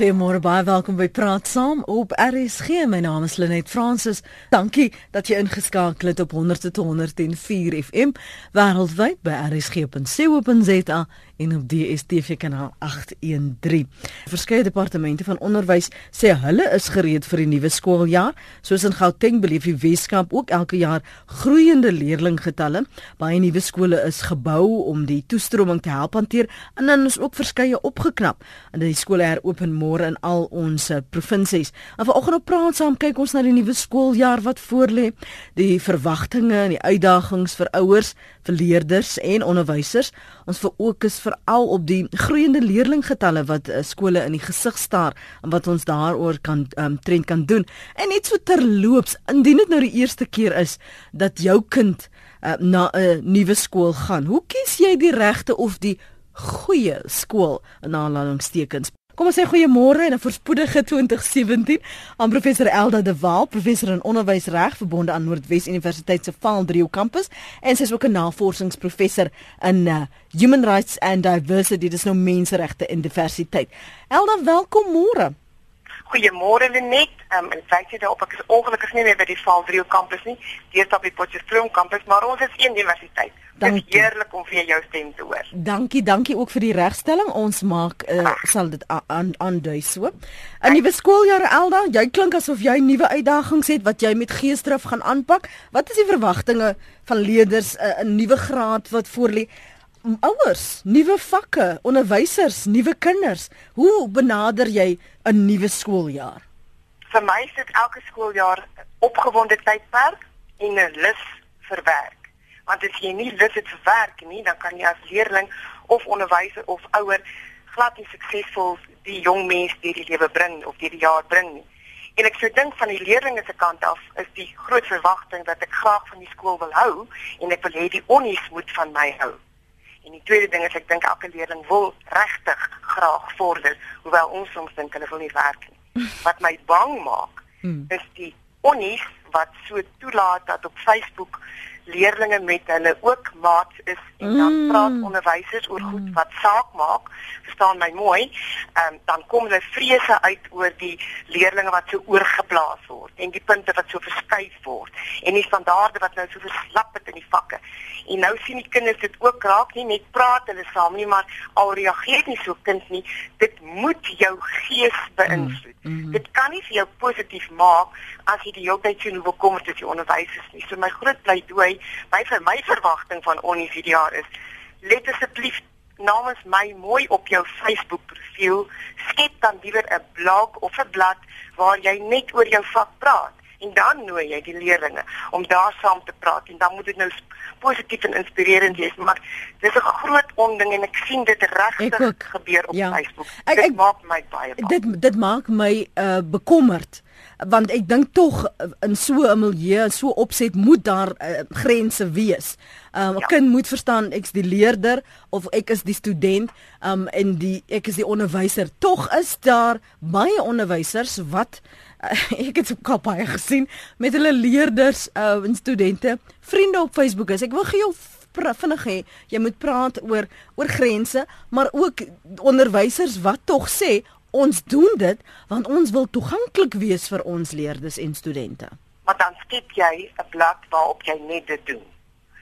Goeiemôre baie welkom by Praat Saam op RSG. My naam is Lenet Fransis. Dankie dat jy ingeskakel het op 100.104 FM wêreldwyd by rsg.co.za en op DStv kanaal 813. Verskeie departemente van onderwys sê hulle is gereed vir die nuwe skooljaar. Soos in Gauteng beleef die Weskaap ook elke jaar groeiende leerlinggetalle. Baie nuwe skole is gebou om die toestroming te help hanteer en dan is ook verskeie opgeknap. En die skole heropen môre in al ons provinsies. En vanoggend op praat saam kyk ons na die nuwe skooljaar wat voorlê, die verwagtinge en die uitdagings vir ouers, vir leerders en onderwysers. Ons fokus veral op die groeiende leerlinggetalle wat uh, skole in die gesig staar en wat ons daaroor kan um, trend kan doen. En net so terloops, indien dit nou die eerste keer is dat jou kind uh, na 'n uh, nuwe skool gaan, hoe kies jy die regte of die goeie skool in aanhalingstekens? Kom ons sê goeiemôre en 'n voorspoedige 2017 aan professor Elda de Waal, professor in onderwysreg verbonde aan Noordwes Universiteit se Vaaldrio kampus en sy is ook 'n navorsingsprofessor in uh, Human Rights and Diversity, dis nou menseregte en diversiteit. Elda, welkom môre. Goeiemôre Lenet. Ehm um, en kyk jy daarop ek is ongelukkig nie meer by die Vaaldrio kampus nie. Is op die Potchefstroom kampus, maar ons is een universiteit. Dit is heerlik om vir jou stem te hoor. Dankie, dankie ook vir die regstelling. Ons maak uh, sal dit aan aandui so. 'n Nuwe skooljaar Elda, jy klink asof jy nuwe uitdagings het wat jy met geesdrif gaan aanpak. Wat is die verwagtinge van leerders uh, 'n nuwe graad wat voorlê? Ouers, nuwe vakke, onderwysers, nuwe kinders. Hoe benader jy 'n nuwe skooljaar? Vir my is dit elke skooljaar opgewonde tydperk en 'n lus vir werk. Want as jy nie lus het vir werk nie, dan kan jy as leerling of onderwyser of ouer glad nie suksesvol die jong mens deur die lewe bring of deur die jaar bring nie. En ek sou dink van die leerlinge se kant af is die groot verwagting dat ek graag van die skool wil hou en ek wil hê die onnies moet van my hou. En die tweede ding is ek dink elke leerling wil regtig graag vorder, hoewel ons soms dink hulle wil nie werk nie. Wat my bang maak hmm. is die onnies wat so toelaat dat op Facebook leerlinge met hulle ook maats is en dan mm. praat onderwysers oor goed mm. wat saak maak. Verstaan my mooi? Um, dan kom hulle vrese uit oor die leerlinge wat so oorgeplaas word en die punte wat so verskuif word en die standaarde wat nou so verslap het in die vakke. En nou sien die kinders dit ook raak nie net praat hulle saam nie, maar al reageer nie so kind nie. Dit moet jou gees beïnvloed. Mm. Mm. Dit kan nie vir jou positief maak as jy die hele tyd sien hoe bekommerd is die onderwysers nie. So my groot pleidooi my vir my verwagting van ons hierdie jaar is let asseblief namens my mooi op jou Facebook profiel skep dan liewer 'n blog of 'n blad waar jy net oor jou vak praat en dan nooi jy die leerders om daar saam te praat en dan moet dit nou positief en inspirerend wees maar dis 'n groot onding en ek sien dit regtig gebeur op ja. Facebook. Ek, dit ek, maak my baie bang. dit dit maak my uh, bekommerd want ek dink tog eh, in so 'n milieu, so opset moet daar uh, grense wees. Um, 'n ja. Kind moet verstaan ek's die leerder of ek is die student um, en die ek is die onderwyser. Tog is daar baie onderwysers wat uh, ek het al baie gesien met hulle leerders uh, en studente vriende op Facebook is. Ek wil gee jou vinnig hê jy moet praat oor oor grense, maar ook onderwysers wat tog sê ons doen dit want ons wil toeganklik wees vir ons leerders en studente. Maar dan skep jy 'n blad waarop jy net dit doen.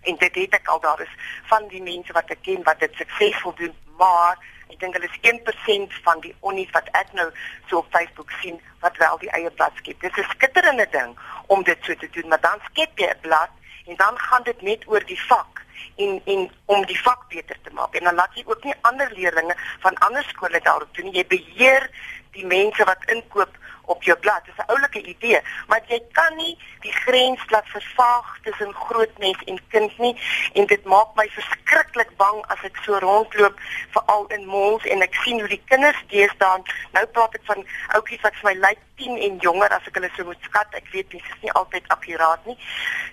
En dit het ek al daar is van die mense wat ek ken wat dit suksesvol doen, maar ek dink hulle is 1% van die onnies wat ek nou so op Facebook sien wat wel die eie blad skep. Dit is 'n skitterende ding om dit so te doen, maar dan skep jy 'n blad en dan gaan dit net oor die vak en en om die vak beter te maak. En dan laat jy ook nie ander leerders van ander skole daarop doen jy beheer die mense wat inkoop op jou blad. Dit is 'n oulike idee, maar jy kan nie die grens laat vervaag tussen groot mens en kind nie. En dit maak my verskriklik bang as ek so rondloop veral in malls en ek sien hoe die kinders deesdae nou praat ek van ouppies wat vir my lyk 10 en jonger as ek hulle so moet skat. Ek weet dit is nie altyd akkuraat nie.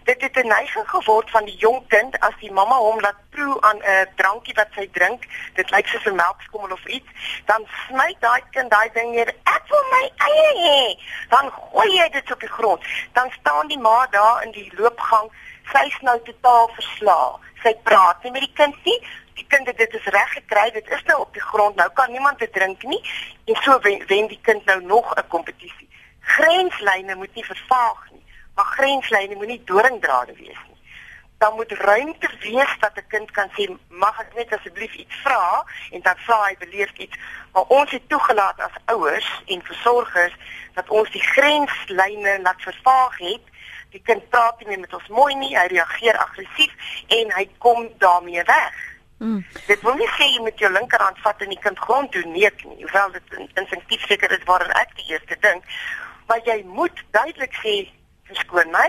Dit het 'n neiging geword van die jong kind as die mamma hom laat proe aan 'n drankie wat sy drink. Dit lyk soos 'n melkskommel of iets. Dan sny daai kind daai ding neer. Ek wil my eie hê, dan gooi jy dit op die grond. Dan staan die ma daar in die loopgang, sy's nou totaal verslae. Sy praat nie met die kind nie. Die kind het dit is reg gekry, dit is nou op die grond. Nou kan niemand dit drink nie en so wen, wen die kind nou nog 'n kompetisie. Grenslyne moet nie vervaag nie, maar grenslyne moet nie doringdrade wees nie. Dan moet ruimte wees dat 'n kind kan sê, "Mag ek net asseblief iets vra?" en dan vra hy beleef iets. Maar ons het toegelaat as ouers en versorgers dat ons die grenslyne laat vervaag het die kind praat nie met ons mooi nie, hy reageer aggressief en hy kom daarmee weg. Mm. Dit wil nie sê jy met jou linkerhand vat en die kind grond toe neek nie, hoewel dit instinktief seker is waar ek die eerste ding, maar jy moet duidelik sê verskoon my.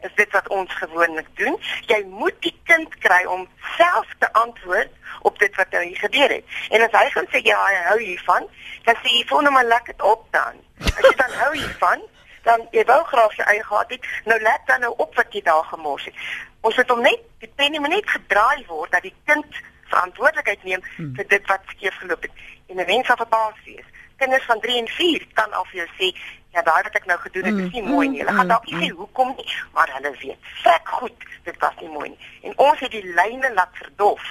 Is dit wat ons gewoonlik doen? Jy moet die kind kry om self te antwoord op dit wat nou gebeur het. En as hy gaan sê ja, hy hou hiervan, dan sê jy vir hom maar lekker op dan. As jy dan hou hiervan, dan jy wou graag sy eie gehad het. Nou let dan nou op wat jy daar gemors het. Ons moet hom net die pen moet net gedraai word dat die kind verantwoordelikheid neem hmm. vir dit wat skeef geloop het. En 'n mens sal verbaas wees. Kinders van 3 en 4 kan al vir jou sê, ja, daai wat ek nou gedoen het, is nie mooi nie. Hulle gaan dalk nie sê hoekom nie, maar hulle weet. Fek goed, dit was nie mooi nie. En ons het die lyne laat verdof.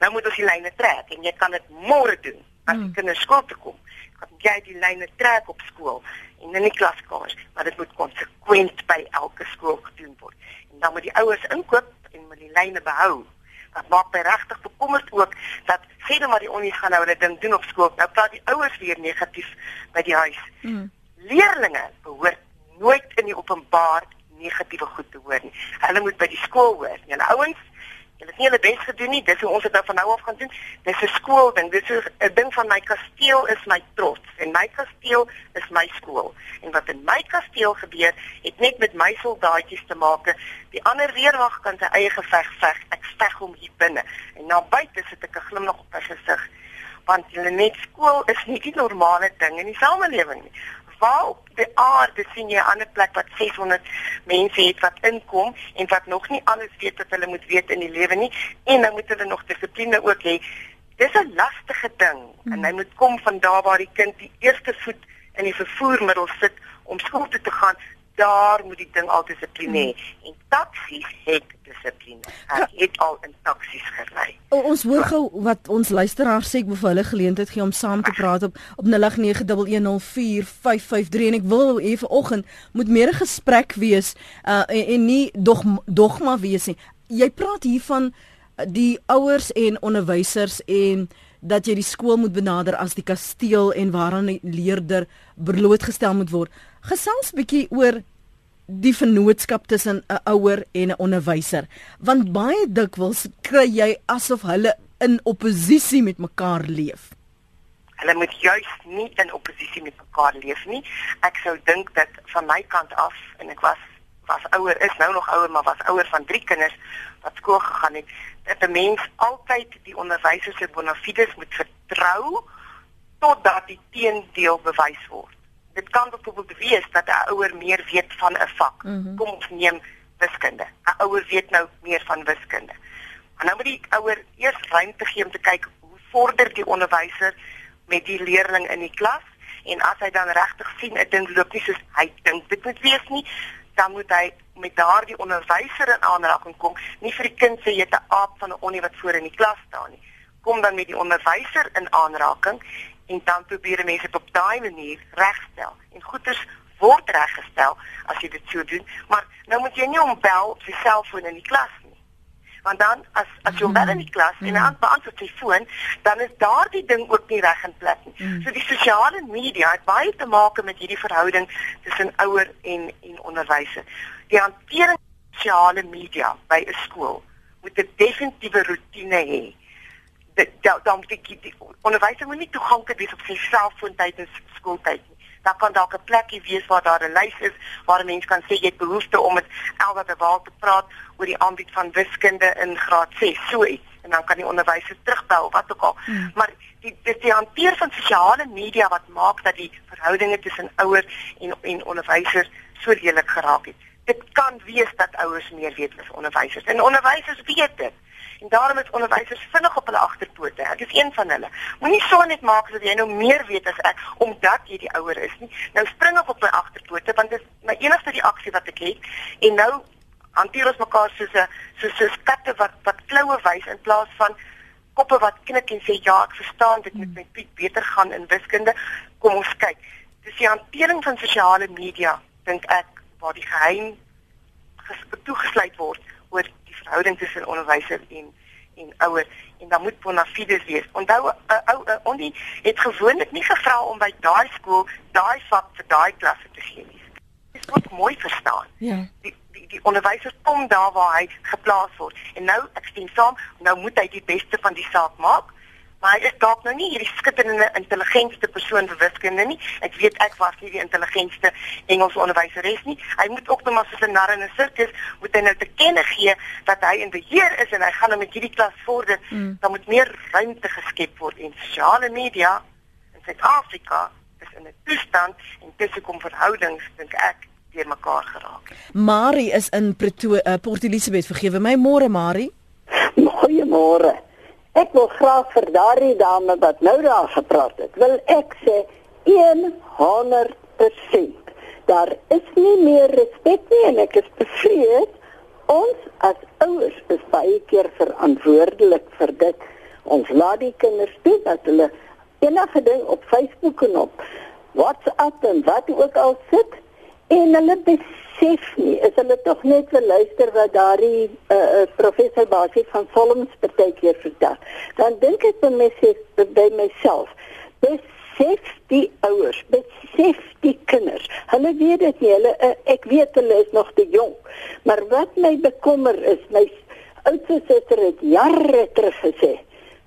Nou moet ons die lyne trek en jy kan dit môre doen as die kinders skool toe kom. Kan jy die lyne trek op skool? En in die klaskamers, maar dit moet konsekwent by elke skool gedoen word. En dan moet die ouers inkoop en moet die lyne behou. Dat maak my regtig bekommerd ook dat sê dan maar die onnies gaan nou hulle ding doen op skool. Nou praat die ouers weer negatief by die huis. Mm. Leerlinge behoort nooit in die openbaar negatiewe goed te hoor nie. Hulle moet by die skool hoor. Julle ouens Hulle het nie hulle bes gedoen nie. Dis hoe ons dit nou van nou af gaan doen. Dis 'n skool ding. Dis 'n ding van my kasteel is my trots en my kasteel is my skool. En wat in my kasteel gebeur, het net met my soldaatjies te maak. Die ander weerwag kan sy eie geveg veg. Ek veg hom hier binne. En na buite sit ek 'n glimlag op my gesig. Want hulle net skool is nie die normale ding in die samelewing nie waar op die aarde sien jy 'n ander plek wat 600 mense het wat inkom en wat nog nie alles weet wat hulle moet weet in die lewe nie en dan moet hulle nog dissipline ook hê. Dis 'n lastige ding hmm. en hy moet kom van daar waar die kind die eerste voet in die vervoermiddel sit om skool toe te gaan daar moet die ding al dissipline hê. Hmm. En taksies het dissipline. Ek het al in taksies gery. O, ons hoor gou wat ons luisteraars sê ek wil vir hulle geleentheid gee om saam te praat op op 0891104553 en ek wil hê vanoggend moet meer 'n gesprek wees uh, en, en nie dog dogma wees nie. Jy praat hier van die ouers en onderwysers en dat jy die skool moet benader as die kasteel en waaraan die leerder blootgestel moet word. Gesels 'n bietjie oor die vennootskap tussen 'n ouer en 'n onderwyser, want baie dikwels kry jy asof hulle in oppositie met mekaar leef. Hulle moet juis nie in oppositie met mekaar leef nie. Ek sou dink dat van my kant af en ek was was ouer is nou nog ouer maar was ouer van drie kinders wat skool gegaan het dat 'n mens altyd die onderwysers se bona fides moet vertrou totdat die teendeel bewys word. Dit kan byvoorbeeld wees dat 'n ouer meer weet van 'n vak. Mm -hmm. Kom ons neem wiskunde. 'n Ouer weet nou meer van wiskunde. Maar nou moet die ouer eers ruimte gee om te kyk hoe vorder die onderwyser met die leerling in die klas en as hy dan regtig sien 'n ding loop nie soos hy dink dit moet wees nie, dan moet hy met daardie onderwyser in aanraking kom, nie vir die kind sê jy het 'n aap van 'n onnie wat voor in die klas staan nie. Kom dan met die onderwyser in aanraking en dan probeer mense op daai manier regstel. En goeders word reggestel as jy dit so doen, maar nou moet jy nie hom bel op sy selfoon in die klas want dan as as jy wel in die klas mm. en aan beantwoord sy foon, dan is daardie ding ook nie reg in plek nie. Mm. So die sosiale media het baie te maak met hierdie verhouding tussen ouer en en onderwyser. Die hantering sosiale media by 'n skool moet 'n definitiewe rotine hê. Dit dan moet die, die onderwyser moet nie toeganklik wees op sy selfoon tydens skooltyd daar kan dalk 'n plekkie wees waar daar 'n lys is waar 'n mens kan sê jy het behoefte om met Elwa te waal te praat oor die aanbied van wiskunde in graad 6 so iets. En dan kan die onderwyser terugbel wat ook al. Hmm. maar die die, die hanteer van sosiale media wat maak dat die verhoudinge tussen ouers en en onderwysers so lelik geraak het. Dit kan wees dat ouers meer weet as onderwysers. En onderwysers weet dit En daarom is onderwysers vinnig op hulle agterpote. Ek is een van hulle. Moenie so net maak dat jy nou meer weet as ek omdat jy die ouer is nie. Nou spring ek op my agterpote want dit is my enigste reaksie wat ek het. En nou hanteer ons mekaar soos 'n soos 'n katte wat wat kloue wys in plaas van koppe wat knik en sê ja, ek verstaan dit moet my Piet beter gaan in wiskunde. Kom ons kyk. Dis die hantering van sosiale media dink ek waar die geheim toegesluit word oor verhouding tussen onderwyser en en ouer en dan moet bona fides wees. Onthou 'n uh, ou uh, ondi het gewoonlik nie gevra om by daai skool daai vak vir daai klasse te gee nie. Dit word mooi verstaan. Ja. Die die, die onderwyser kom daar waar hy geplaas word. En nou ek stem saam, nou moet hy die beste van die saak maak. Maar hy is dalk nou nie hierdie skitterende intelligentste persoon vir wiskunde nie. Ek weet ek was nie die intelligentste Engels onderwyseres nie. Hy moet ook nog maar soos 'n nar in 'n sirkus moet hy nou te kenne gee dat hy in beheer is en hy gaan nou met hierdie klas vorder. Mm. Dan moet meer ruimte geskep word en sosiale media in Suid-Afrika is in 'n toestand en tussen kom verhoudings dink ek deur mekaar geraak. Marie is in Pretoria, uh, Port Elizabeth. Vergewe my môre Marie. Goeiemôre. Ek wil graag vir daardie dame wat nou daar gepraat het, wil ek sê 100%. Daar is nie meer respek nie en ek is bevrees ons as ouers is baie keer verantwoordelik vir dit. Ons laat die kinders toe dat hulle enige ding op Facebook en op WhatsApp en wat ook al sit en hulle besef nie is hulle tog net vir luister wat daardie uh, uh, professor Basie van Solms partykeer vertel. Dan dink ek vir myself by myself besef die ouers besef die kinders. Hulle weet dit nie hulle uh, ek weet hulle is nog te jonk maar wat my bekommer is my oudste suster het jare terug gesê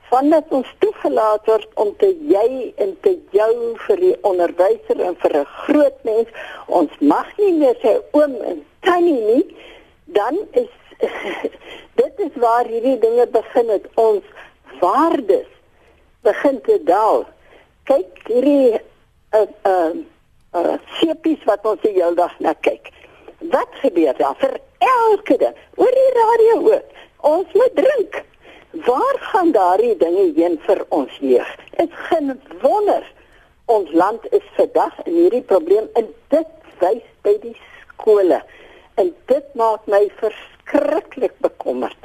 vandat ons toegelaat word om te jy en te jou vir die onderwyser en vir 'n groot mens ons mag nie meer sê oom en tannie nie dan is dit is waar hierdie dinge begin het. Ons waardes begin te daal. Kyk hierdie uh uh, uh sepies wat ons die hele dag na kyk. Wat gebeur daar? Vir elke ding. Oor die radio ook. Ons moet drink Waar gaan daardie dinge heen vir ons jeug? Dit geen wonder ons land is vandag in hierdie probleem en dit wys by die skole. En dit maak my verskriklik bekommerd.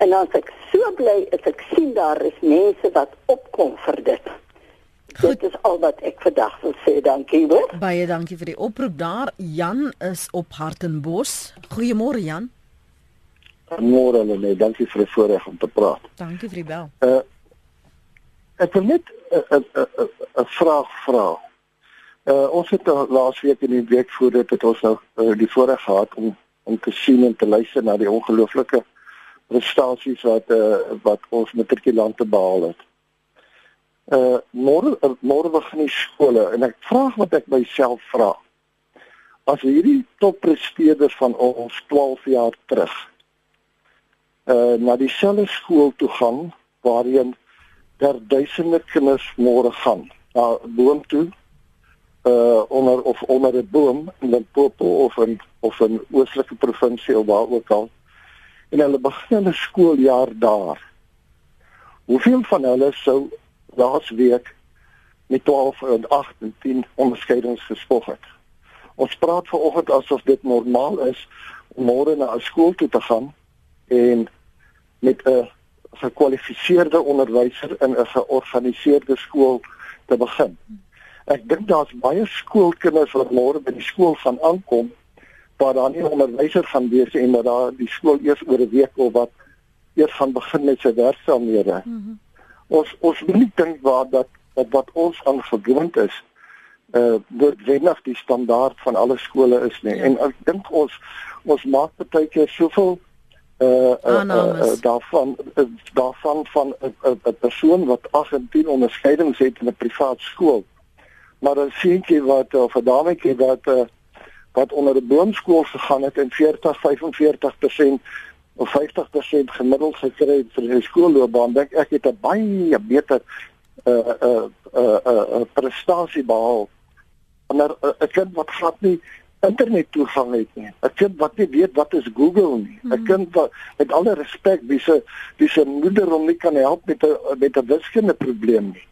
En dan ek so bly as ek sien daar is mense wat opkom vir dit. Goed. Dit is al wat ek vandag wil sê. Dankie hoor. Baie dankie vir die oproep daar. Jan is op Hartenbos. Goeiemôre Jan. Môre hulle net, dankie vir die voorreg om te praat. Dankie vir die bel. Uh ek wil net 'n 'n 'n vraag vra. Uh ons het laas week in die week voor dit het ons nou uh, die voorreg gehad om om te sien en te luister na die ongelooflike prestasies wat uh wat ons matrikulante behaal het. Uh môre môre begin die skole en ek vra wat ek myself vra. As hierdie toppresteerders van ons 12 jaar terug uh na dieselfde skool toe gaan waarheen daar duisende kinders môre gaan. Na boom toe uh onder of onder 'n boom in Limpopo of in of in oostelike provinsie of waar ook al. En hulle begin 'n skooljaar daar. Hoeveel van hulle sou laas week met 12 en 8 en 10 onderskeidings gespog het? Ons praat vanoggend asof dit normaal is om môre na 'n skool toe te gaan en met 'n gekwalifiseerde onderwyser in 'n georganiseerde skool te begin. Ek dink daar's baie skoolkinders wat môre by die skool gaan aankom waar daar nie 'n onderwyser gaan wees en dat daar die skool eers oor 'n week of wat eers gaan begin met sy werksaamhede. Mm -hmm. Ons ons moet nie dink waar dat dat wat ons aan gewoond is uh word wenig die standaard van alle skole is nie. Ja. En ek dink ons ons maak baie keer soveel uh, uh, uh, daarvan uh, daarvan van 'n uh, uh, persoon wat 18 onderskeidings het in 'n privaat skool. Maar 'n seentjie wat of 'n dametjie wat uh, wat onder 'n boomskool gegaan het en 40 45% of 50% gemiddeld gekry het vir sy skoolloopbaan, dink ek het 'n baie beter uh uh uh, uh prestasie behaal. 'n kind wat glad nie internet toegang het nie. 'n Kind wat nie weet wat is Google nie. 'n hmm. Kind wat met alle respek wie se wie se moeder hom nie kan help met 'n met 'n wiskunde probleem nie.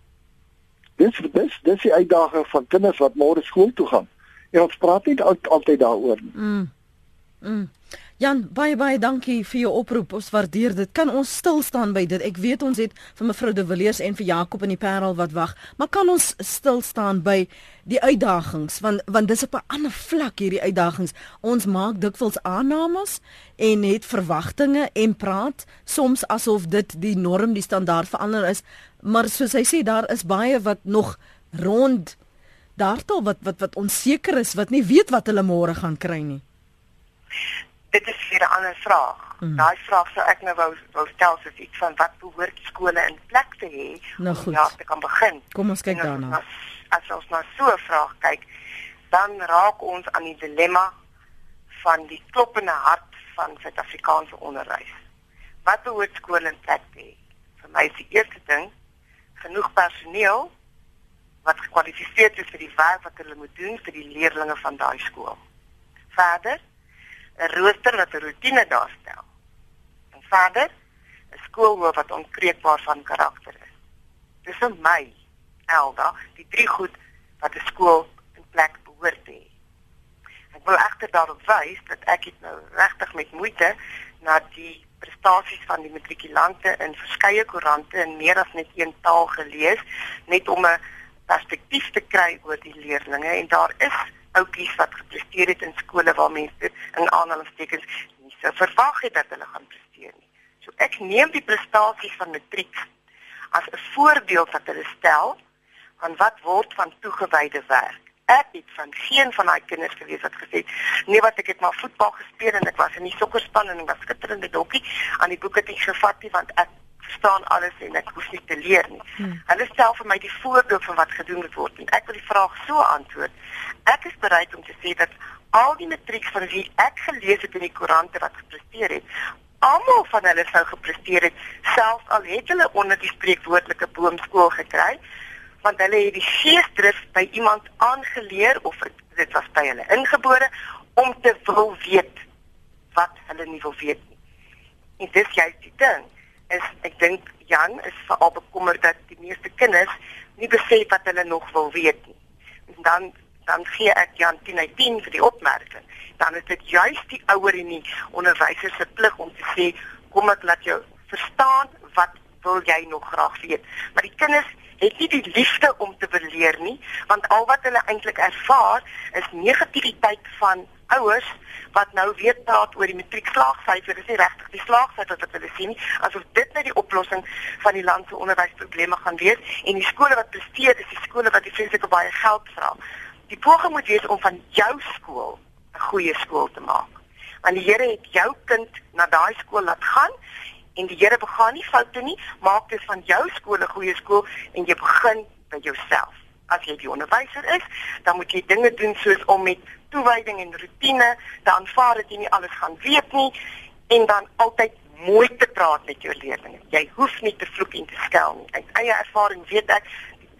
Dis dis dis die uitdaging van kinders wat môre skool toe gaan. En ons praat nie al, altyd daaroor nie. Mm. Mm. Jan, baie baie dankie vir jou oproep. Ons waardeer dit. Kan ons stil staan by dit? Ek weet ons het vir mevrou De Villiers en vir Jakob in die Parel wat wag, maar kan ons stil staan by die uitdagings want want dis op 'n ander vlak hierdie uitdagings. Ons maak dikwels aannames en het verwagtinge en praat soms asof dit die norm, die standaard verander is, maar soos hy sê daar is baie wat nog rond daartel wat wat wat onseker is, wat nie weet wat hulle môre gaan kry nie dit is weer 'n ander vraag. Hmm. Daai vraag sou ek nou wou wou stel soos iets van wat behoort skole in plek te hê nou om ja te kan begin. Kom ons kyk daarna. As, as ons na so 'n vraag kyk, dan raak ons aan die dilemma van die kloppende hart van Suid-Afrikaanse onderwys. Wat behoort skole in plek te hê? Vir my is die eerste ding genoeg personeel wat gekwalifiseerd is vir die werk wat hulle moet doen vir die leerders van daai skool. Verder 'n rooster wat 'n rotine daarstel. En verder 'n skoolhoof wat onkreukbaar van karakter is. Dis vir my Elda, die drie goed wat 'n skool in plek behoort te hê. Ek wil egter daarop wys dat ek dit nou regtig met moeite na die prestasies van die matrikulante in verskeie koerante in meer as net een taal gelees net om 'n perspektief te kry oor die leerders en daar is ouppies wat gepresteer het in skole waar mense in aanhalingstekens nie so verwag het dat hulle gaan presteer nie. So ek neem die prestasies van matriek as 'n voorbeeld wat hulle stel van wat word van toegewyde werk. Ek het van geen van daai kinders gewees wat gesê het nee wat ek het maar voetbal gespeel en ek was in die sokkerspan en ek was skitterende dokkie aan die boeke het ek gevat nie want ek verstaan alles en ek hoef nie te leer nie. Hmm. Hulle stel vir my die voorbeeld van wat gedoen moet word en ek wil die vraag so antwoord. Ek is bereid om te sê dat al die matriek van wie ek gelees het in die koerante wat gepresteer het, almal van hulle sou gepresteer het selfs al het hulle onder die spreekwoordelike boomskool gekry want hulle het die geesdrif by iemand aangeleer of dit was by hulle ingebore om te wil weet wat hulle nie wil weet nie. En dis juist die ding is ek dink Jan is veral bekommerd dat die meeste kinders nie besef wat hulle nog wil weet nie. En dan dan gee ek Jan 10 uit 10 vir die opmerking. Dan is dit juist die ouer en die onderwyser se plig om te sê kom ek laat jou verstaan wat wil jy nog graag weet. Maar die kinders het nie die liefde om te leer nie, want al wat hulle eintlik ervaar is negativiteit van ouers wat nou weer praat oor die matriekslaagsyfer. Dis nie regtig die slaagsyfer wat hulle sien nie, asof dit net die oplossing van die land se onderwysprobleme gaan wees en die skole wat presteer, dis die skole wat die vreeslike baie geld vra. Die poging moet wees om van jou skool 'n goeie skool te maak. Want die Here het jou kind na daai skool laat gaan en die Here begaan nie foute nie, maak dit van jou skool 'n goeie skool en jy begin by jouself. As jy die onderwyser is, dan moet jy dinge doen soos om met toewyding en rotine te aanvaar dat jy nie alles gaan weet nie en dan altyd mooi te praat met jou leerders. Jy hoef nie te vloek en te skel nie. Uit eie ervaring weet ek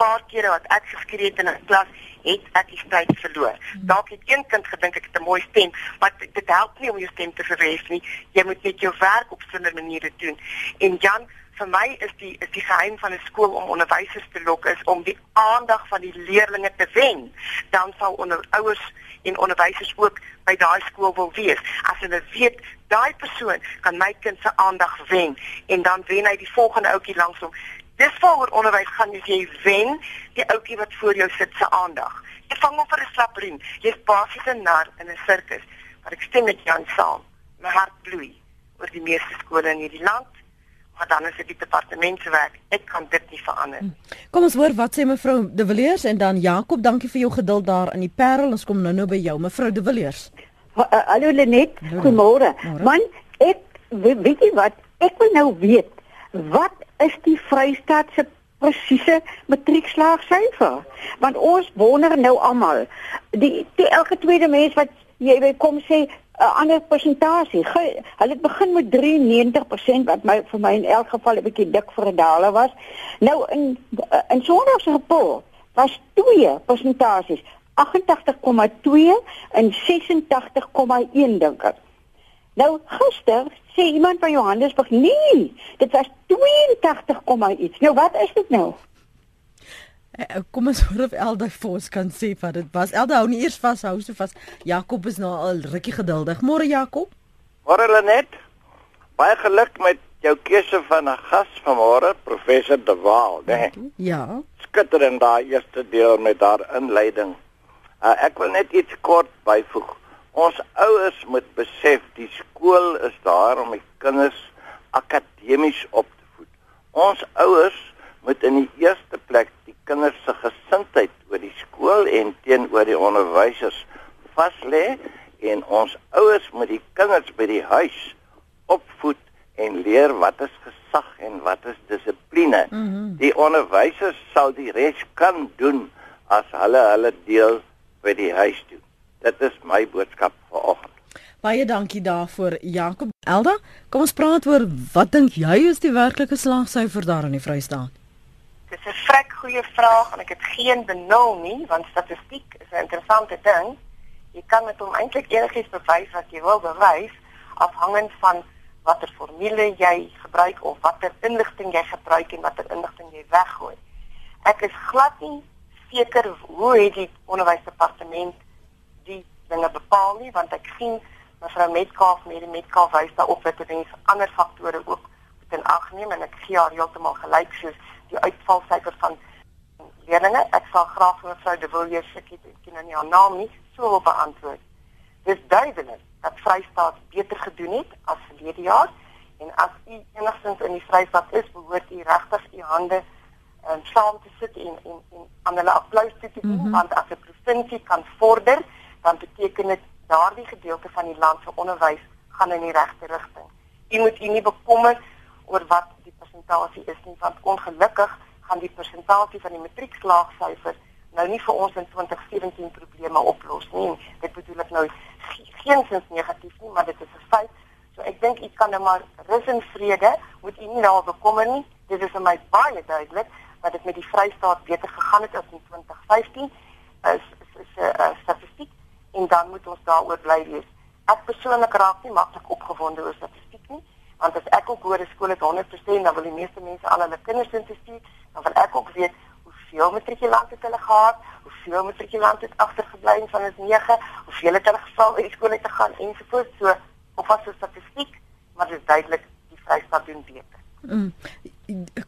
paar kere wat ek geskree het in 'n klas het ek die stryd verloor. Dalk het een kind gedink ek het 'n mooi stem, maar dit help nie om jou stem te verhef nie. Jy moet net jou werk op 'n sonder maniere doen. En Jan, vir my is die is die geheim van 'n skool om onderwysers te lok is om die aandag van die leerders te wen. Dan sal onder ouers en onderwysers ook by daai skool wil wees. As hulle weet daai persoon kan my kind se aandag wen en dan wen hy die volgende ouetjie langs hom. Dis waaroor onderwys gaan as jy wen die ouetjie wat voor jou sit se aandag. Jy vang hom vir 'n slapriem. Jy's basies 'n nar in 'n sirkus. Maar ek stem met Jan saam. My hart bloei oor die meeste skole in hierdie land. Maar dan is dit die departement se werk. Ek kan dit nie verander. Hm. Kom ons hoor wat sê mevrou De Villiers en dan Jakob, dankie vir jou geduld daar in die Parel. Ons kom nou-nou by jou, mevrou De Villiers. Uh, hallo Lenet, goeiemôre. Man, ek weet jy wat? Ek wil nou weet wat is die Vrystaat se presiese matriekslaagsyfer? Want ons wonder nou almal. Die, die elke tweede mens wat jy by kom sê 'n uh, ander persentasie. Hulle het begin met 93% wat my vir my in elk geval 'n bietjie dik vir 'n daler was. Nou in in Sondag se rapport was twee persentasies 88,2 en 86,1 dink ek. Nou gister sê iemand van Johannesburg, nee, dit was 82, iets. Nou wat is dit nou? Uh, kom ons hoor of Elda vir ons kan sê wat dit was. Elda hou nie eers vas, hou so vas. Jakob is nou al rukkie geduldig. Môre Jakob. Môre Lenet. Baie geluk met jou keuse van 'n gas vanmôre, professor De Waal, né? Nee. Ja. Skitterend daai eerste deel met haar inleiding. Uh, ek wil net iets kort byvoeg. Ons ouers moet besef die skool is daar om die kinders akademies op te voed. Ons ouers moet in die eerste plek die kinders se gesindheid oor die skool en teenoor die onderwysers vas lê en ons ouers moet die kinders by die huis opvoed en leer wat is gesag en wat is dissipline. Mm -hmm. Die onderwysers sal die res kan doen as hulle hulle deel by die huis doen. Dit is my boodskap vanoggend. Baie dankie daarvoor Jakob. Elda, kom ons praat oor wat dink jy is die werklike slagsyfer daar in die Vrystaat? Dis 'n vrek goeie vraag en ek het geen benul nie want statistiek is 'n interessante ding jy kan met hom eintlik enigiets bewys wat jy wil bewys afhangend van watter formule jy gebruik of watter inligting jy gebruik en watter inligting jy weggooi. Ek is glad nie seker hoe het die onderwysdepartement dinge bepaal nie want ek sien mevrou Metcalf met die Metcalf wys daarop dat dit mense ander faktore ook moet in ag neem en ek gee haar heeltemal gelyk soos die uitvalsyfer van leerlinge. Ek sal graag vir mevrou De Villiers sê ek ken nou nie haar naam nie so wil beantwoord. Dis duidelik dat Vrystaat beter gedoen het as verlede jaar en as u enigstens in die Vrystaat is, behoort u regtig u hande en um, saam te sit en en en aan hulle applous te gee mm -hmm. want as 'n provinsie kan vorder, dan beteken dit daardie gedeelte van die land se onderwys gaan in die regte rigting. U moet u nie bekommer oor wat die persentasie is nie, want ongelukkig gaan die persentasie van die matriekslaagsyfers nou nie vir ons in 2017 probleme oplos nie. Dit bedoel ek nou geensins negatief nie, maar dit is 'n feit. So ek dink u kan nou maar rus en vrede moet u nie nou bekommer nie. Dit is vir my baie duidelik dat dit met die Vrystaat beter gegaan het as in 2015. Is is 'n statistiek en dan moet ons daaroor bly wees. Ek persoonlik raak nie maklik opgewonde oor statistiek nie, want as ek ook hoor 'n skool het 100%, dan wil die meeste mense al hulle kinders instuur, dan wil ek ook weet hoeveel matrikulante het hulle gehad, hoeveel matrikulante het agtergebly in van ons 9, hoeveel het hulle geval die skool te gaan ensovoorts. So of was dit statistiek, maar dit is duidelik die Vrystaat doen beter. Mm.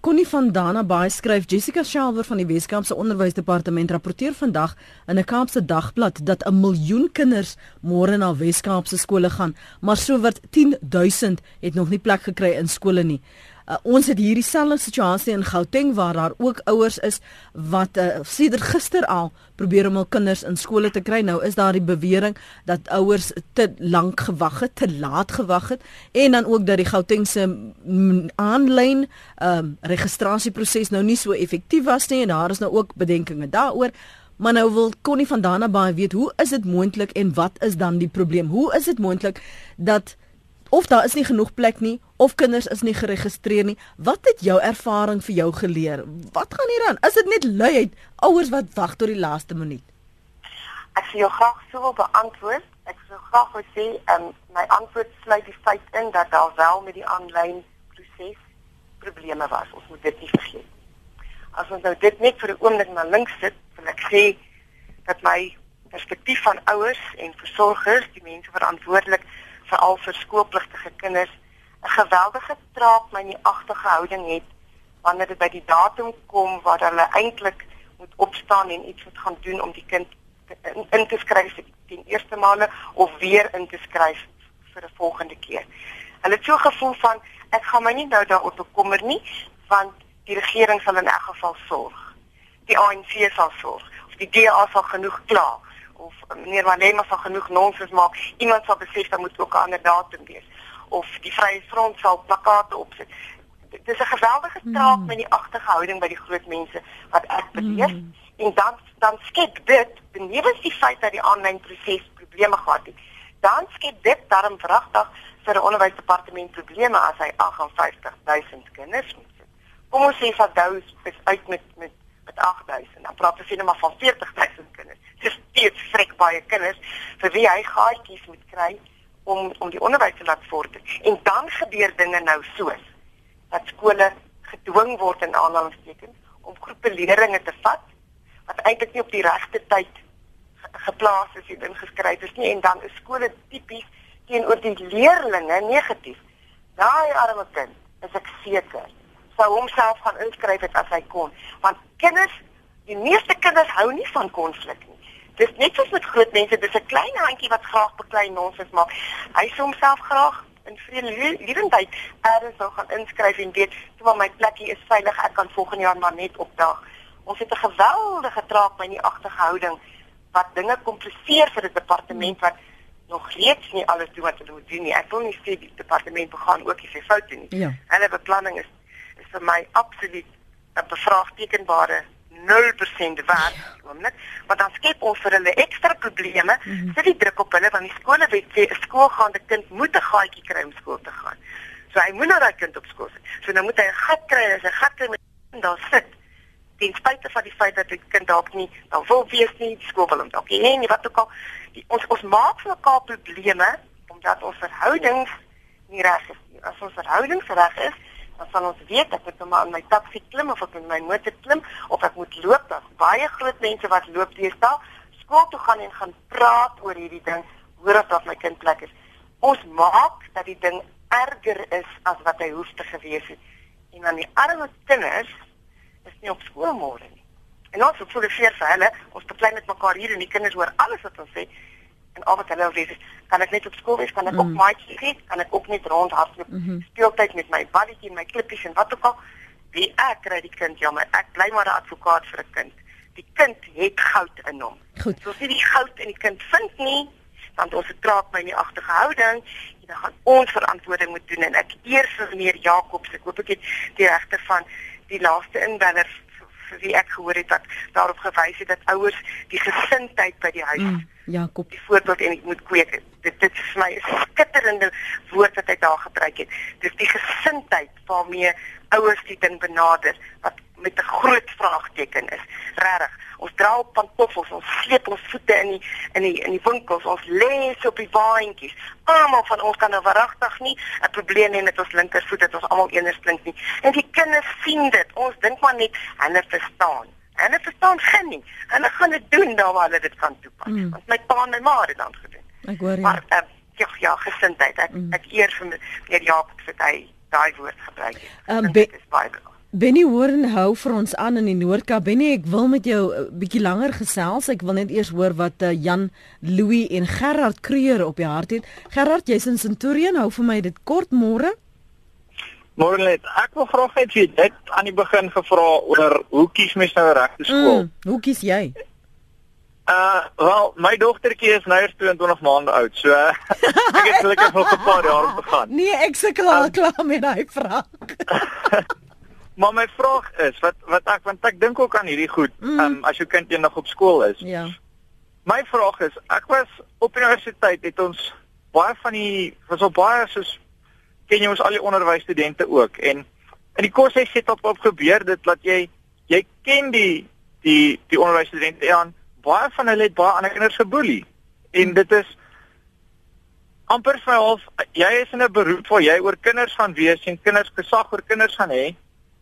Connie van Dana Baai skryf Jessica Shelwer van die Weskaapse Onderwysdepartement rapporteer vandag in 'n Kaapse dagblad dat 'n miljoen kinders môre na Weskaapse skole gaan, maar sowat 10000 het nog nie plek gekry in skole nie. Uh, ons het hierdie selfde situasie in Gauteng waar daar ook ouers is wat uh, sedert gister al probeer om hul kinders in skole te kry. Nou is daar die bewering dat ouers te lank gewag het, te laat gewag het en dan ook dat die Gautengse aanlyn um, registrasieproses nou nie so effektief was nie en daar is nou ook bedenkinge daaroor. Maar nou wil Connie van Dana baie weet, hoe is dit moontlik en wat is dan die probleem? Hoe is dit moontlik dat of daar is nie genoeg plek nie of kinders is nie geregistreer nie. Wat het jou ervaring vir jou geleer? Wat gaan hier aan? Is dit net luiheid ouers wat wag tot die laaste minuut? Ek sê jou graag sou wil beantwoord. Ek sou graag wil sê um, my antwoord sluit die feit in dat daar wel met die aanlyn proses probleme was. Ons moet dit nie vergeet. As ons nou dit net vir 'n oomblik na links sit, wil ek sê dat my perspektief van ouers en versorgers, die mense verantwoordelik veral vir skoolpligtige kinders 'n geweldige traap my nie agtige houding het wanneer dit by die datum kom waar hulle eintlik moet opstaan en iets moet gaan doen om die kind in, in te skryf die eerste maande of weer in te skryf vir 'n volgende keer. Hulle het so gevoel van ek gaan my nie nou daaroor bekommer nie want die regering sal in elk geval sorg. Die ANC sal sorg of die DA sal genoeg klaar of meneer Malema sal genoeg nonsens maak. Iemand sal besef dat moet ook 'n ander datum wees of die Vrye Front sal plakate opsit. Dit is 'n geweldige straat mm. met die agterhouding by die groot mense wat ek beleef mm. en dan dan skep dit benewens die feit dat die aanlyn proses probleme gehad het. Dan skep dit daarom vragtig vir 'n onderwysdepartement probleme as hy 58000 kinders moet sit. Kom ons sê Dous is uit met met met 8000. Dan praat ons net maar van 40000 kinders. Steeds vrek baie kinders vir wie hy gaatjies moet kry om om die onderwys te laat vorder. En dan gebeur dinge nou soos dat skole gedwing word in aanhalingstekens om groepe leerders te vat wat eintlik nie op die regte tyd geplaas is en ingeskryf is nie en dan is skole tipies teenoor die leerlinge negatief. Daai arme kind, is ek seker, sou homself gaan inskryf het as hy kon, want kinders, die meeste kinders hou nie van konflik nie. Dis net soos met groot mense, dis 'n klein handjie wat graag beklei nonsens maak. Hy sou homself graag in vrede eers sou gaan inskryf en weet, "Toe my plekkie is veilig, ek kan volgende jaar maar net opdaag." Ons het 'n geweldige traak by die agtergehouding wat dinge kompliseer vir 'n departement wat nog reeds nie alles doen wat hulle moet doen nie. Ek wil nie sê die departement begaan ook nie sy foute nie. Ja. Hulle beplanning is is vir my absoluut 'n bevraagtekenbare 0% werd oomblik want dan skep ons vir hulle ekstra probleme mm -hmm. sit die druk op hulle want die skole weet sê 'n skoolgaande kind moet 'n gaatjie kry om skool te gaan so hy moet nou daai kind op skool sit. So nou moet hy 'n gat kry as hy gat kry met daar sit. Ten spyte van die feit dat die kind dalk nie dan wil wees nie skool wil hom dalk nie nie wat ook al. Die, ons ons maak vir mekaar probleme omdat ons verhoudings nie reg is nie. As ons verhoudings reg is dan sal ons weet ek moet maar in my taxi klim of ek in my motor klim of ek moet loop dan baie groot mense wat loop deesdae skool toe gaan en gaan praat oor hierdie ding hoor of dat my kind plek is ons maak dat die ding erger is as wat hy hoef te gewees het en dan die arme kinders is nie op skool môre nie en ons voel vir hulle ons beklei met mekaar hier en die kinders hoor alles wat ons sê en al wat hulle wil is kan ek net op skool wees kan ek mm. op maatjie gee kan ek ook net rondhardloop mm -hmm. speeltyd met my balletjie en my klippies en wat ook al. Wie ek kry die kind jammer ek bly maar 'n advokaat vir 'n kind. Die kind het goud in hom. Goed. So as jy die goud in die kind vind nie want ons het traak my in die agtergehouding en dan gaan ons verantwoording moet doen en ek eers vir meneer Jacobs. Ek hoop ek het die regter van die laaste inweller wie ek gehoor het dat daarop gewys het dat ouers die gesindheid by die huis mm Jakob die voorbeeld en ek moet kweek. Dit dit is vir my 'n skitterende woord wat hy daar gebruik het. Dis die gesindheid waarmee ouers die ding benader wat met 'n groot vraagteken is. Regtig. Ons dra op pantoffels, ons sleep ons voete in die in die in die winkels, ons lê so op die waantjies. Almal van ons kan nou verragtig nie 'n probleem hê met ons linkervoet dat ons almal eenders klink nie. En die kinders sien dit. Ons dink maar net hulle verstaan. Hulle verstaan geen nie. Hulle gaan dit doen daar waar hulle dit kan toepas. Mm. Want my pa en my ma het dit dan gedoen. Ek hoor jy. Maar uh, ja, ja, gesindheid. Ek mm. ek eer vir meneer Jaap vir hy daai woord gebruik het. Um, dit is baie Benny Warren hou vir ons aan in die Noord-Kaap. Benny, ek wil met jou 'n uh, bietjie langer gesels. Ek wil net eers hoor wat uh, Jan Louis en Gerard Kreur op die hart het. Gerard, jy's in Centurion. Hou vir my dit kort môre. Môre net. Ek wil graag net weet, jy het aan die begin gevra oor hoe kies mens nou regte skool? Mm, hoe kies jy? Uh, wel, my dogtertjie is nou 22 maande oud. So uh, ek het gelukkig nog 'n paar jaar om te gaan. Nee, ek sukkel al um, klaar met daai vraag. maar my vraag is, wat wat ek want ek dink ook aan hierdie goed, mm. um, as jou kind eendag op skool is. Ja. My vraag is, ek was op universiteit het ons baie van die was op baie soos ken jy ons al die onderwysstudente ook en in die hy sit op op gebeur dit dat jy jy ken die die die onderwysstudente aan baie van hulle het baie ander kinders geboelie en dit is amper vir half jy is in 'n beroep waar jy oor kinders gaan wees en kinders gesag oor kinders gaan hê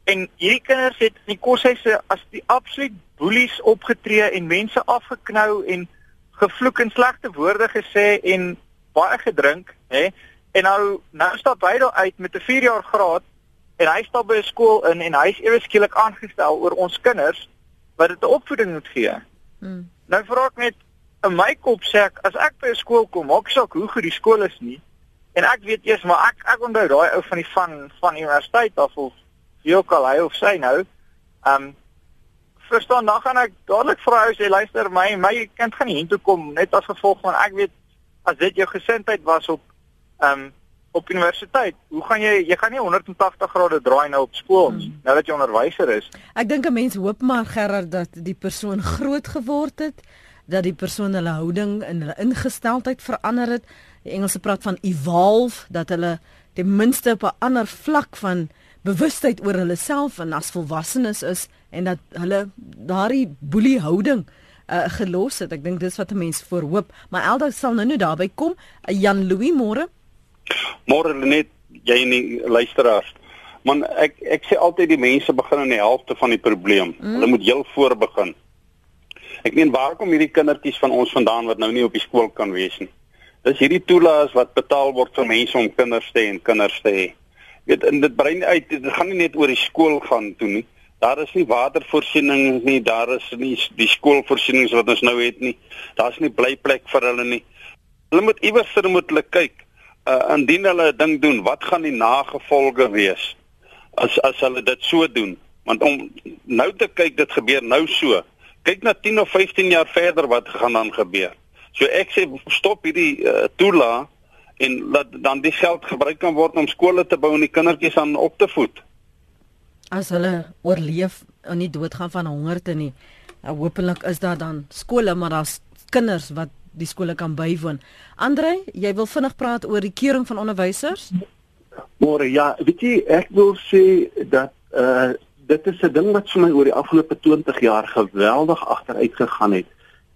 en hierdie kinders het in die koshuise as die absoluut boelies opgetree en mense afgeknou en gevloek en slegte woorde gesê en baie gedrink hè En nou nou stap hy daar uit met 'n 4 jaar graad en hy stap by 'n skool in en hy's ewe skielik aangestel oor ons kinders wat dit 'n opvoeding moet gee. Hmm. Nou vra ek net in my kop sê ek as ek by 'n skool kom, maak saak hoe goed die skool is nie. En ek weet eers maar ek ek onthou daai ou van die van van universiteit af of wie ook al hy of sy nou. Um verstaan dan gaan ek dadelik vra hy sê luister my my kind gaan nie hiertoe kom net as gevolg van ek weet as dit jou gesindheid was op ehm um, op universiteit. Hoe gaan jy jy gaan nie 180 grade draai nou op skool hmm. nou dat jy onderwyser is. Ek dink 'n mens hoop maar Gerard dat die persoon groot geword het, dat die persoon hulle houding en hulle ingesteldheid verander het. Die Engelse praat van evolve dat hulle ten minste op 'n ander vlak van bewustheid oor hulle self en as volwassenes is en dat hulle daardie boelie houding uh, gelos het. Ek dink dis wat 'n mens voorhoop, maar Elda sal nou nou daarby kom. Uh, Jan Louis môre Môre net jy en die luisteraars. Man ek ek sê altyd die mense begin in die helfte van die probleem. Mm. Hulle moet heel voor begin. Ek meen waar kom hierdie kindertjies van ons vandaan wat nou nie op die skool kan wees nie? Dis hierdie toelaas wat betaal word vir mense om kinders te hê en kinders te hê. Weet en dit brein uit dit gaan nie net oor die skool gaan toe nie. Daar is nie watervoorsiening nie, daar is nie die skoolvoorsienings wat ons nou het nie. Daar's nie blyplek vir hulle nie. Hulle moet iewers moet hulle kyk. Uh indien hulle 'n ding doen, wat gaan die nagevolge wees as as hulle dit so doen? Want om nou te kyk dit gebeur nou so. Kyk na 10 of 15 jaar verder wat gaan dan gebeur. So ek sê stop hierdie uh, toela en laat dan die geld gebruik kan word om skole te bou en die kindertjies aan op te voed. As hulle oorleef en nie doodgaan van honger te nie. Nou hopelik is daar dan skole maar daar's kinders wat die skole kan bywoon. Andre, jy wil vinnig praat oor die keuring van onderwysers? Môre ja, weet jy ek wil sê dat uh dit is 'n ding wat vir my oor die afgelope 20 jaar geweldig agteruit gegaan het.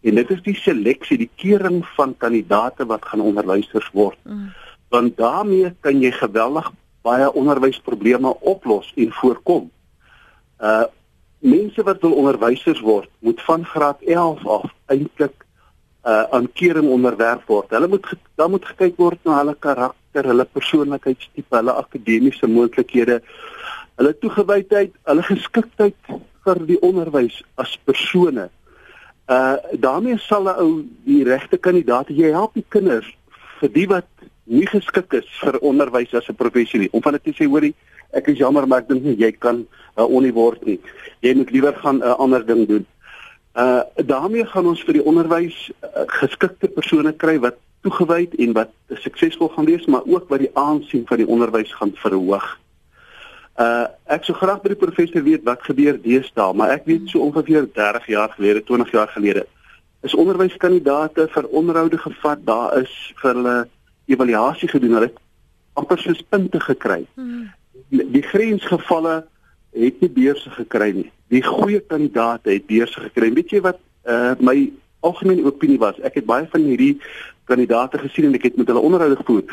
En dit is die seleksie, die keuring van kandidate wat gaan onderwysers word. Mm. Want daarmee kan jy geweldig baie onderwysprobleme oplos en voorkom. Uh mense wat wil onderwysers word, moet van graad 11 af eintlik uh aan keuring onderwerf word. Hulle moet dan moet gekyk word na hulle karakter, hulle persoonlikheidstipe, hulle akademiese moontlikhede, hulle toegewydheid, hulle geskiktheid vir die onderwys as persone. Uh daarmee sal 'n ou die regte kandidaat jy help die kinders vir die wat nie geskik is vir onderwys as 'n professie nie. Om van dit te sê hoorie, ek is jammer maar ek dink nie jy kan 'n uh, onie word nie. Jy moet liewer gaan 'n uh, ander ding doen. Uh daarmee gaan ons vir die onderwys uh, geskikte persone kry wat toegewyd en wat suksesvol gaan wees, maar ook wat die aansien van die onderwys gaan verhoog. Uh ek sou graag by die professor weet wat gebeur deesdae, maar ek weet so ongeveer 30 jaar gelede, 20 jaar gelede, is onderwyskandidate vir onderhoude gevat, daar is vir hulle evaluasie gedoen, hulle amper soos punte gekry. Hmm. Die grensgevalle het nie beurse gekry nie. Die goeie kandidaate het beurse gekry. Weet jy wat uh my algemene opinie was? Ek het baie van hierdie kandidaate gesien en ek het met hulle onderhoude gevoer.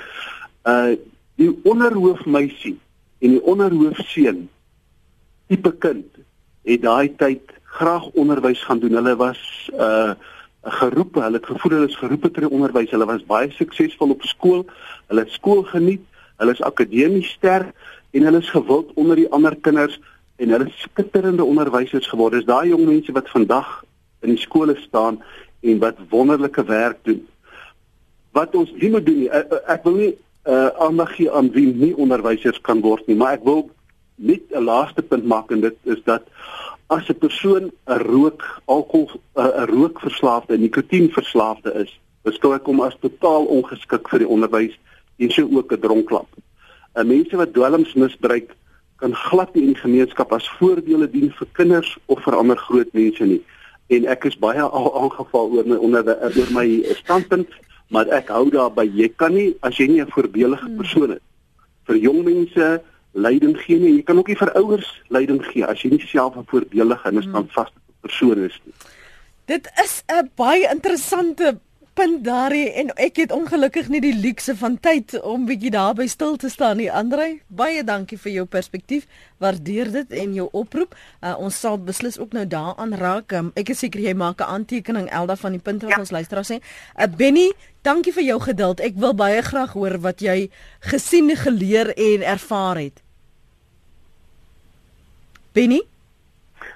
Uh die onderhoofmeisie en die onderhoofseun tipe kind het daai tyd graag onderwys gaan doen. Hulle was uh geroep, hulle het gevoel hulle is geroep ter onderwys. Hulle was baie suksesvol op skool. Hulle het skool geniet. Hulle is akademies sterk en hulle is gewild onder die ander kinders en hulle skitterende onderwysers geword. Dis daai jong mense wat vandag in die skole staan en wat wonderlike werk doen. Wat ons nie moet doen nie. Ek, ek wil nie uh aandag gee aan wie nie onderwysers kan word nie, maar ek wil net 'n laaste punt maak en dit is dat as 'n persoon 'n rook alkohol 'n rookverslaafde, nikotienverslaafde is, beskou ek hom as totaal ongeskik vir die onderwys en so ook 'n dronklap. 'n Mense wat dwelms misbruik kan glad nie in die gemeenskap as voordele dien vir kinders of vir ander groot mense nie. En ek is baie al aangeval oor my onder oor my standpunt, maar ek hou daarby jy kan nie as jy nie 'n voorbeeldige hmm. persoon is vir jong mense leiding gee nie. Jy kan ook nie vir ouers leiding gee as jy nie self 'n voorbeeldige en 'n hmm. standvaste persoon is nie. Dit is 'n baie interessante punt daarin en ek het ongelukkig nie die luukse van tyd om bietjie daarby stil te staan nie. Andrei, baie dankie vir jou perspektief. Waardeer dit en jou oproep. Uh, ons sal beslis ook nou daaraan raak. Um, ek is seker jy maak 'n aantekening Elda van die punte wat ja. ons luisteraars sê. Uh, Benny, dankie vir jou geduld. Ek wil baie graag hoor wat jy gesien, geleer en ervaar het. Benny?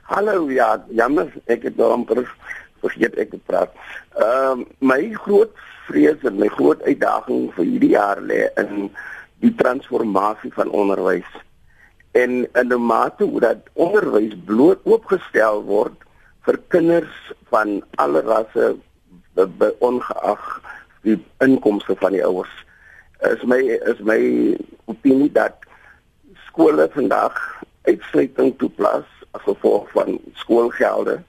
Hallo, ja, jammer, ek het nou amper vergeet ek te praat. Ehm uh, my groot vrees en my groot uitdaging vir hierdie jaar lê in die transformasie van onderwys. En in 'n mate hoe dat onderwys bloot oopgestel word vir kinders van alle rasse ongeag die inkomste van die ouers. Is my is my opinie dat skole vandag uitsluiting toepas as gevolg van skoolgelde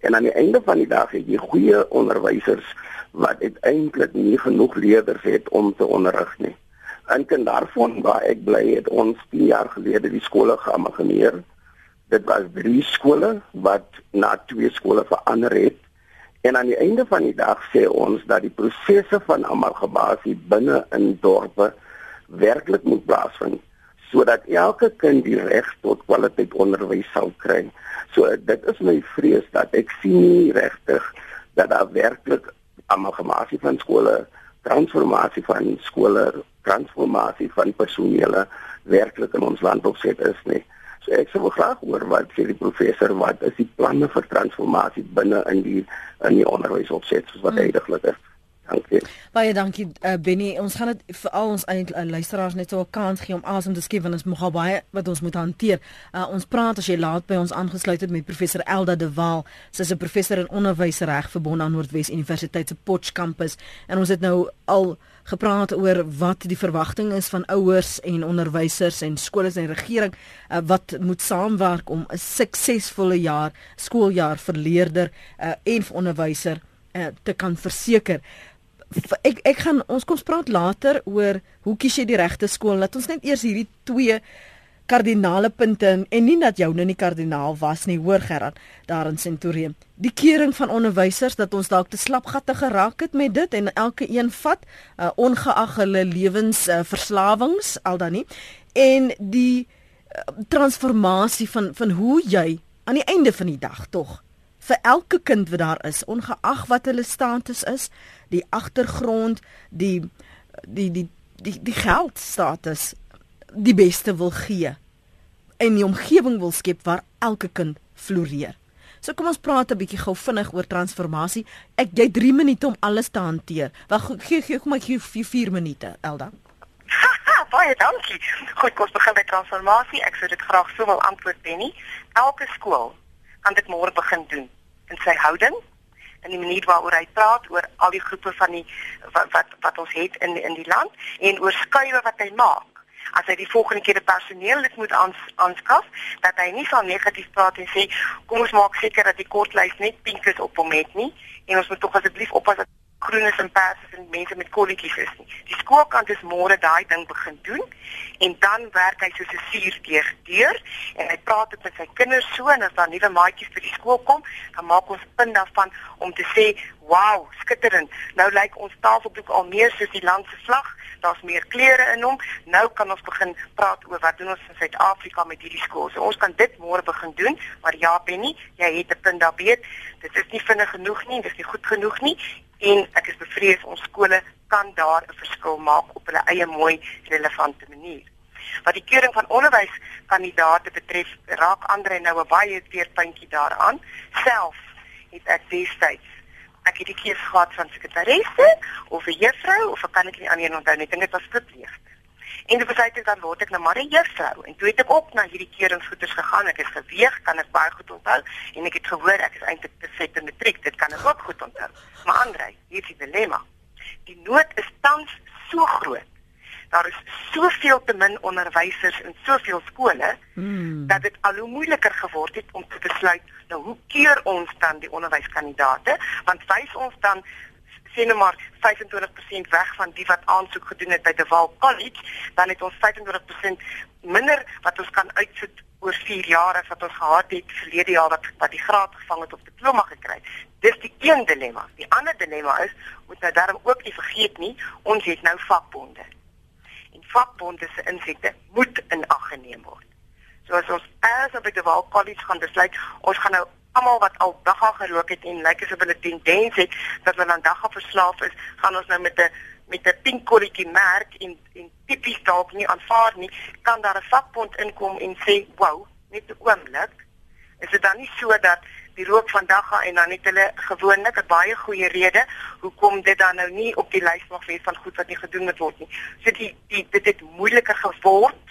En aan die einde van die dag het jy goeie onderwysers wat uiteindelik nie genoeg leerders het om te onderrig nie. Kan daarvan waar ek bly het ons 10 jaar gelede die skole geamageneer. Dit was drie skole wat na twee skole verander het. En aan die einde van die dag sê ons dat die prosesse van amalgamasie binne in dorpe werklik moet plaasvind sodat elke kind die reg tot kwaliteit onderwys sal kry. So dit is my vrees dat ek sien nie regtig dat daar werklik amalgamasie van skole transformasie van skole, transformasie van personele werklik in ons land opset is nie. So ek sou graag hoor wat sê die professor wat is die planne vir transformasie binne in die in die onderwys opset soos wat mm. heidaglik is. Dankie. Baie dankie uh, Benny. Ons gaan dit vir al ons eie uh, luisteraars net so 'n kans gee om asem te skep want ons moet baie wat ons moet hanteer. Uh, ons praat as jy laat by ons aangesluit het met professor Elda de Waal. Sy is 'n professor in onderwysreg verbonde aan Noordwes Universiteit se Potch kampus en ons het nou al gepraat oor wat die verwagting is van ouers en onderwysers en skole en regering uh, wat moet saamwerk om 'n suksesvolle jaar skooljaar vir leerder uh, en vir onderwyser uh, te kan verseker ek ek gaan ons kom praat later oor hoe kies jy die regte skool. Laat ons net eers hierdie twee kardinale punte en, en nie dat jou nou nie kardinaal was nie, hoor Gerard, daar in Centurion. Die kering van onderwysers dat ons dalk te slapgatte geraak het met dit en elke een vat uh, ongeag hulle lewens uh, al dan nie en die uh, transformasie van van hoe jy aan die einde van die dag tog vir elke kind wat daar is, ongeag wat hulle status is, die agtergrond, die die die die die geldstatus die beste wil gee en die omgewing wil skep waar elke kind floreer. So kom ons praat 'n bietjie gou vinnig oor transformasie. Ek jy 3 minute om alles te hanteer. Wag, gee gee kom ek gee 4 minute, Elda. Baie dankie. Goed, kom ons begin by transformasie. Ek sou dit graag sou wil antwoord Benny. Elke skool kan dit môre begin doen in sy houding in die manier waaroor hy praat oor al die groepe van die wat wat, wat ons het in in die land en oor skuwe wat hy maak. As hy die volgende keer 'n personeel lid moet aans, aanskaf dat hy nie sal negatief praat en sê kom ons maak seker dat die kortlys net pink is op hom het nie en ons moet tog asseblief oppas dat groenes en perse en mense met kolletjies is nie. Die skoolkant is môre daai ding begin doen en dan werk hy soos 'n suur deur en hy praat met sy kinders so en as daar nuwe maatjies by die skool kom, dan maak ons punt daarvan om te sê, "Wow, skitterend. Nou lyk ons tafeldoek al meer soos die land se vlag. Daar's meer kleure in hom. Nou kan ons begin praat oor wat doen ons in Suid-Afrika met hierdie skool. So ons kan dit môre begin doen, maar ja, Benny, jy het 'n punt daar weet. Dit is nie vinnig genoeg nie, dit is nie goed genoeg nie en ek is bevrees ons skole kan daar 'n verskil maak op hulle eie mooi relevante manier. Wat die keuring van onderwyskandidate betref, raak Andre nou 'n baie teerpuntjie daaraan. Self het ek destyds ek het die keuse gehad van sekretaresse of 'n juffrou of ek kan dit nie aan een onthou nie, dit was skripleeg. En dit besluit ek dan word ek nou maar 'n juffrou en toe het ek op na hierdie keuringsgoeders gegaan. Ek het geweeg, kan ek baie goed onthou en ek het gehoor ek is eintlik perfek in matriek. Dit kan ek ook goed onthou. Maar Andre, hier is die dilemma. Die nood is tans so groot. Daar is soveel te min onderwysers in soveel skole hmm. dat dit al hoe moeiliker geword het om te besluit nou hoe keur ons dan die onderwyskandidate want wys ons dan sê net maar 25% weg van die wat aansoek gedoen het by De Waal College, dan het ons 25% minder wat ons kan uitsit oor 4 jaar as wat ons gehad het verlede jaar wat wat die graad gevang het op diploma gekry. Dis die een dilemma. Die ander dilemma is moet nou daarom ook nie vergeet nie, ons het nou vakbonde. En vakbonde se insette moet in ag geneem word. So as ons as op die Waal College gaan besluit, ons gaan nou almal wat al dagga gerook het en lyk asof hulle tendens het dat hulle aan dagga verslaaf is, gaan ons nou met 'n met 'n pink korretjie merk en en tipies dalk nie aanvaar nie, kan daar 'n vakbond inkom en sê, "Wow, net 'n oomblik." Is dit dan nie so dat die rook van dagga en dan net hulle gewoonlik 'n baie goeie rede hoekom dit dan nou nie op die lys mag wees van goed wat nie gedoen moet word nie. So die, die dit het moeiliker geword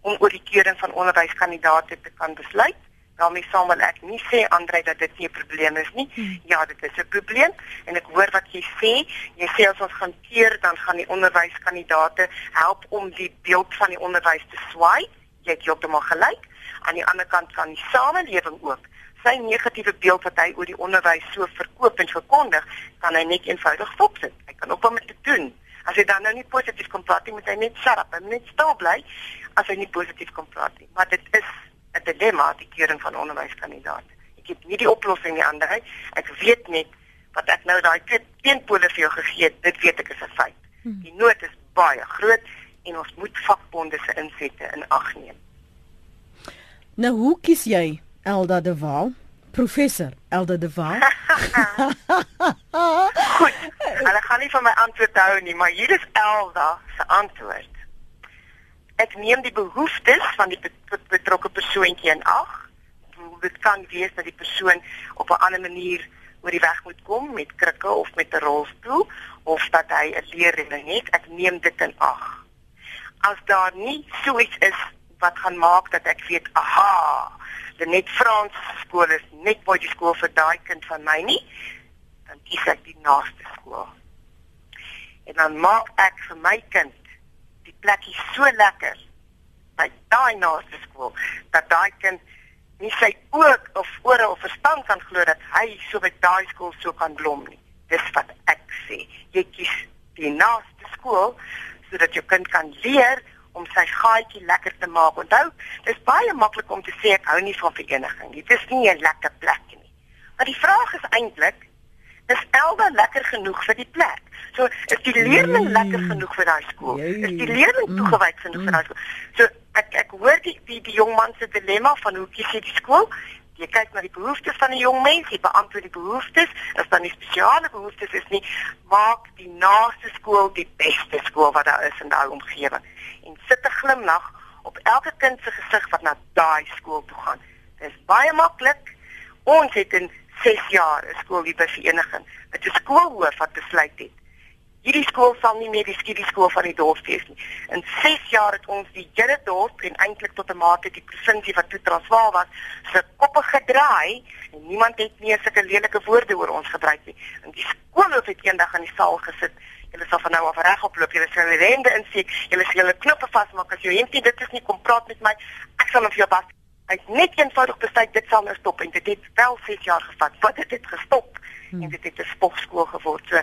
om oor die keuring van onderwyskandidate te kan besluit daarmee saam wil ek nie sê Andre dat dit nie 'n probleem is nie. Hmm. Ja, dit is 'n probleem en ek hoor wat jy sê. Jy sê as ons gaan keer dan gaan die onderwyskandidate help om die beeld van die onderwys te swaai. Jy het heeltemal gelyk. Aan die ander kant kan die samelewing ook sy negatiewe beeld wat hy oor die onderwys so verkoop en verkondig, kan hy net eenvoudig stopsit. Hy kan ook wat met dit doen. As hy dan nou nie positief kom praat nie, moet hy net shut up en net stil bly as hy nie positief kom praat nie. Maar dit is 'n dilemma die keuring van onderwyskandidate. Ek het nie die oplossing nie ander hy. Ek weet net wat ek nou daai teenpole vir jou gegee het, dit weet ek is 'n feit. Hmm. Die nood is baie groot en ons moet vakbonde se insette in ag neem. Nou hoe kies jy Elda de Waal? Professor Elda de Waal. Goed. Hulle gaan nie van my antwoord hou nie, maar hier is Elda se antwoord. Ek neem die behoeftes van die betrokke persoontjie in ag. Dit kan wees dat die persoon op 'n ander manier oor die weg moet kom met krikke of met 'n rolstoel of dat hy 'n leerling het. Ek neem dit in ag. As daar nie so iets is wat gaan maak dat ek weet, aha, die net Frans skool is net baie skool vir daai kind van my nie, dan kies ek die naaste skool. En dan maak ek vir my kind die plekkie so lekker by daai naaste skool dat daai kind nie sy ook of ore of verstand kan glo dat hy so by daai skool so kan blom nie. Dis wat ek sê. Jy kies die naaste skool sodat jou kind kan leer om sy gaatjie lekker te maak. Onthou, dis baie maklik om te sê ek hou nie van vereniging nie. Dit is nie 'n lekker plek nie. Maar die vraag is eintlik is Elda lekker genoeg vir die plek? So is die leerling lekker genoeg vir daai skool? Is die leerling mm. toegewyd genoeg vir daai skool? So ek ek hoor die die, die jong man se dilemma van hoe kies jy die skool? Jy kyk na die behoeftes van 'n jong mens, jy beantwoord die behoeftes, as dan die spesiale behoeftes is nie maak die naaste skool die beste skool wat daar is in daai omgewing. En sit 'n glimlag op elke kind se gesig wat na daai skool toe gaan. Dit is baie maklik. Ons het in 6 jaar 'n skoolliefde vereniging. Dit is skoolhoof wat besluit het. Hierdie skool sal nie meer die skiedie skool van die dorp wees nie. In 6 jaar het ons die hele dorp en eintlik tot 'n mate die provinsie wat toe Transvaal was, se koppe gedraai en niemand het meer sulke lelike woorde oor ons gebruik nie. En die skoolhoof het eendag in die saal gesit. Julle sal van nou af regop loop. Julle sal die rende inseek. Julle sal julle knoppe vasmaak as jy hemp dit is nie kom praat met my. Ek sal hom vir jou pas Hy het net eenvoudig besluit dit sal nou stop en dit het wel 6 jaar gevat. Wat het dit gestop? Hmm. En dit het 'n spogskool geword. So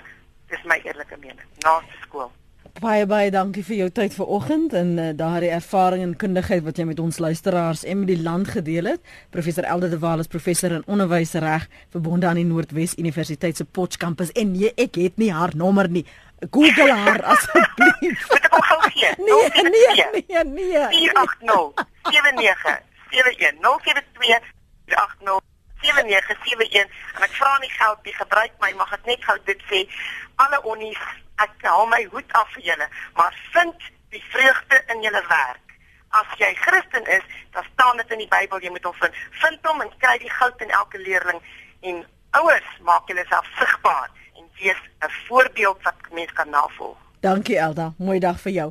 dis my eerlike mening. Naaste skool. Baie baie dankie vir jou tyd vanoggend en uh, daardie ervaring en kundigheid wat jy met ons luisteraars en met die land gedeel het. Professor Elde de Waal is professor in onderwysreg verbonde aan die Noordwes Universiteit se Potchefstroom en nee, ek het nie haar nommer nie. Google haar asseblief. Moet ek hom gee? Nee, nee, nee, nee. 480 79 en ek vra nie geld nie, gebruik my, mag ek net gou dit sê. Alle onnies, ek hou my hoed af vir julle, maar vind die vreugde in julle werk. As jy Christen is, dan staan dit in die Bybel, jy moet hom vind. Vind hom en kry die goud in elke leerling en ouers, maak julle self sigbaar en wees 'n voorbeeld wat mense kan navolg. Dankie Elda, mooi dag vir jou.